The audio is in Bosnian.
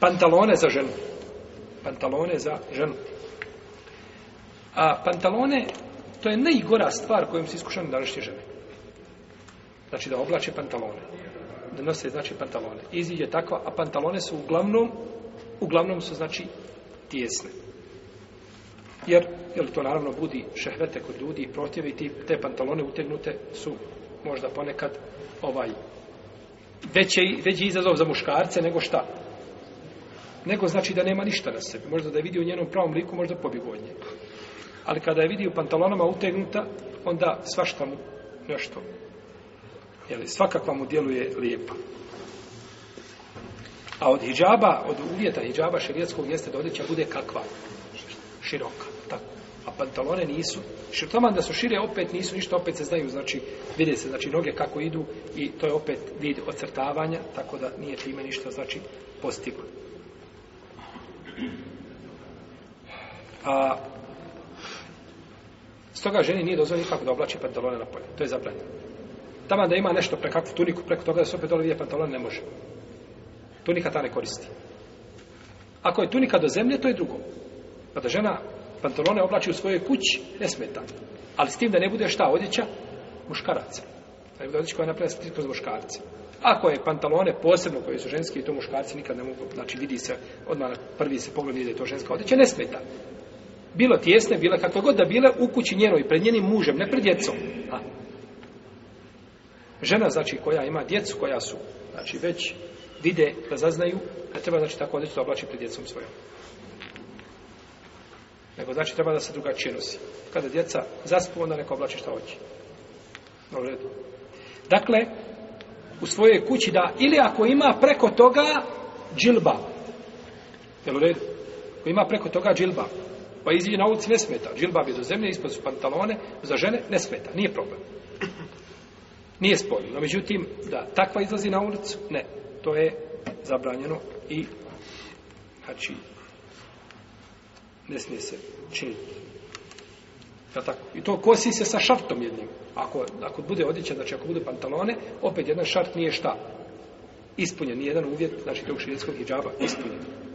Pantalone za ženu. Pantalone za ženu. A pantalone, to je najgora stvar kojom se iskušane današnje žene. Znači da oblače pantalone. Da nose, znači, pantalone. Izid je takva, a pantalone su uglavnom, uglavnom su, znači, tijesne. Jer, jer to naravno budi šehvete kod ljudi i protjevi, ti, te pantalone utegnute su možda ponekad ovaj veći izazov za muškarce nego šta? nego znači da nema ništa na sebi. Možda da je vidio u njenom pravom liku, možda pobjegu od Ali kada je vidio pantalonama utegnuta, onda svašta mu nešto. Jeli, svakakva mu djeluje lijepa. A od hijjaba, od uvjeta hijjaba širijetskog jeste da odjeća bude kakva? Široka, tako. A pantalone nisu. Širtoman da su šire, opet nisu ništa, opet se znaju, znači, vide se, znači, noge kako idu i to je opet vid ocrtavanja, tako da nije time ništa, znači, postiglo. A, stoga ženi nije dozvoljeno nikako da oblači pantalone na polje. To je zabranjeno. Tamo da ima nešto prekakvu tuniku, preko toga da se opet dole vidje pantalone, ne može. Tunika ta ne koristi. Ako je tunika do zemlje, to je drugo. Pa da žena pantalone oblači u svojoj kući, ne smeta. Ali s tim da ne bude šta odjeća muškaraca. Taj znači, znači koja je napravljena striktno za muškarce. Ako je pantalone posebno koje su ženski i to muškarci nikad ne mogu, znači vidi se, odmah prvi se pogled vidi da je to ženska odjeća, ne smeta. Bilo tjesne, bila kako god da bile u kući njenoj, pred njenim mužem, ne pred djecom. A. Žena, znači, koja ima djecu, koja su, znači, već vide da zaznaju, da treba, znači, tako odjeću da oblači pred djecom svojom. Nego, znači, treba da se drugačije nosi. Kada djeca zaspu, onda neka oblači šta hoće. Dobro, Dakle, u svojoj kući da, ili ako ima preko toga džilba, jel u redu? Ako ima preko toga džilba, pa izi na ulici ne smeta, džilba je do zemlje, ispod su pantalone, za žene ne smeta, nije problem. Nije sporno, no međutim, da takva izlazi na ulicu, ne, to je zabranjeno i, znači, ne smije se činiti. Ja tako? I to kosi se sa šartom jednim. Ako, ako bude odjeća, znači ako budu pantalone, opet jedan šart nije šta? Ispunjen, nijedan uvjet, znači tog širinskog hijjaba ispunjen.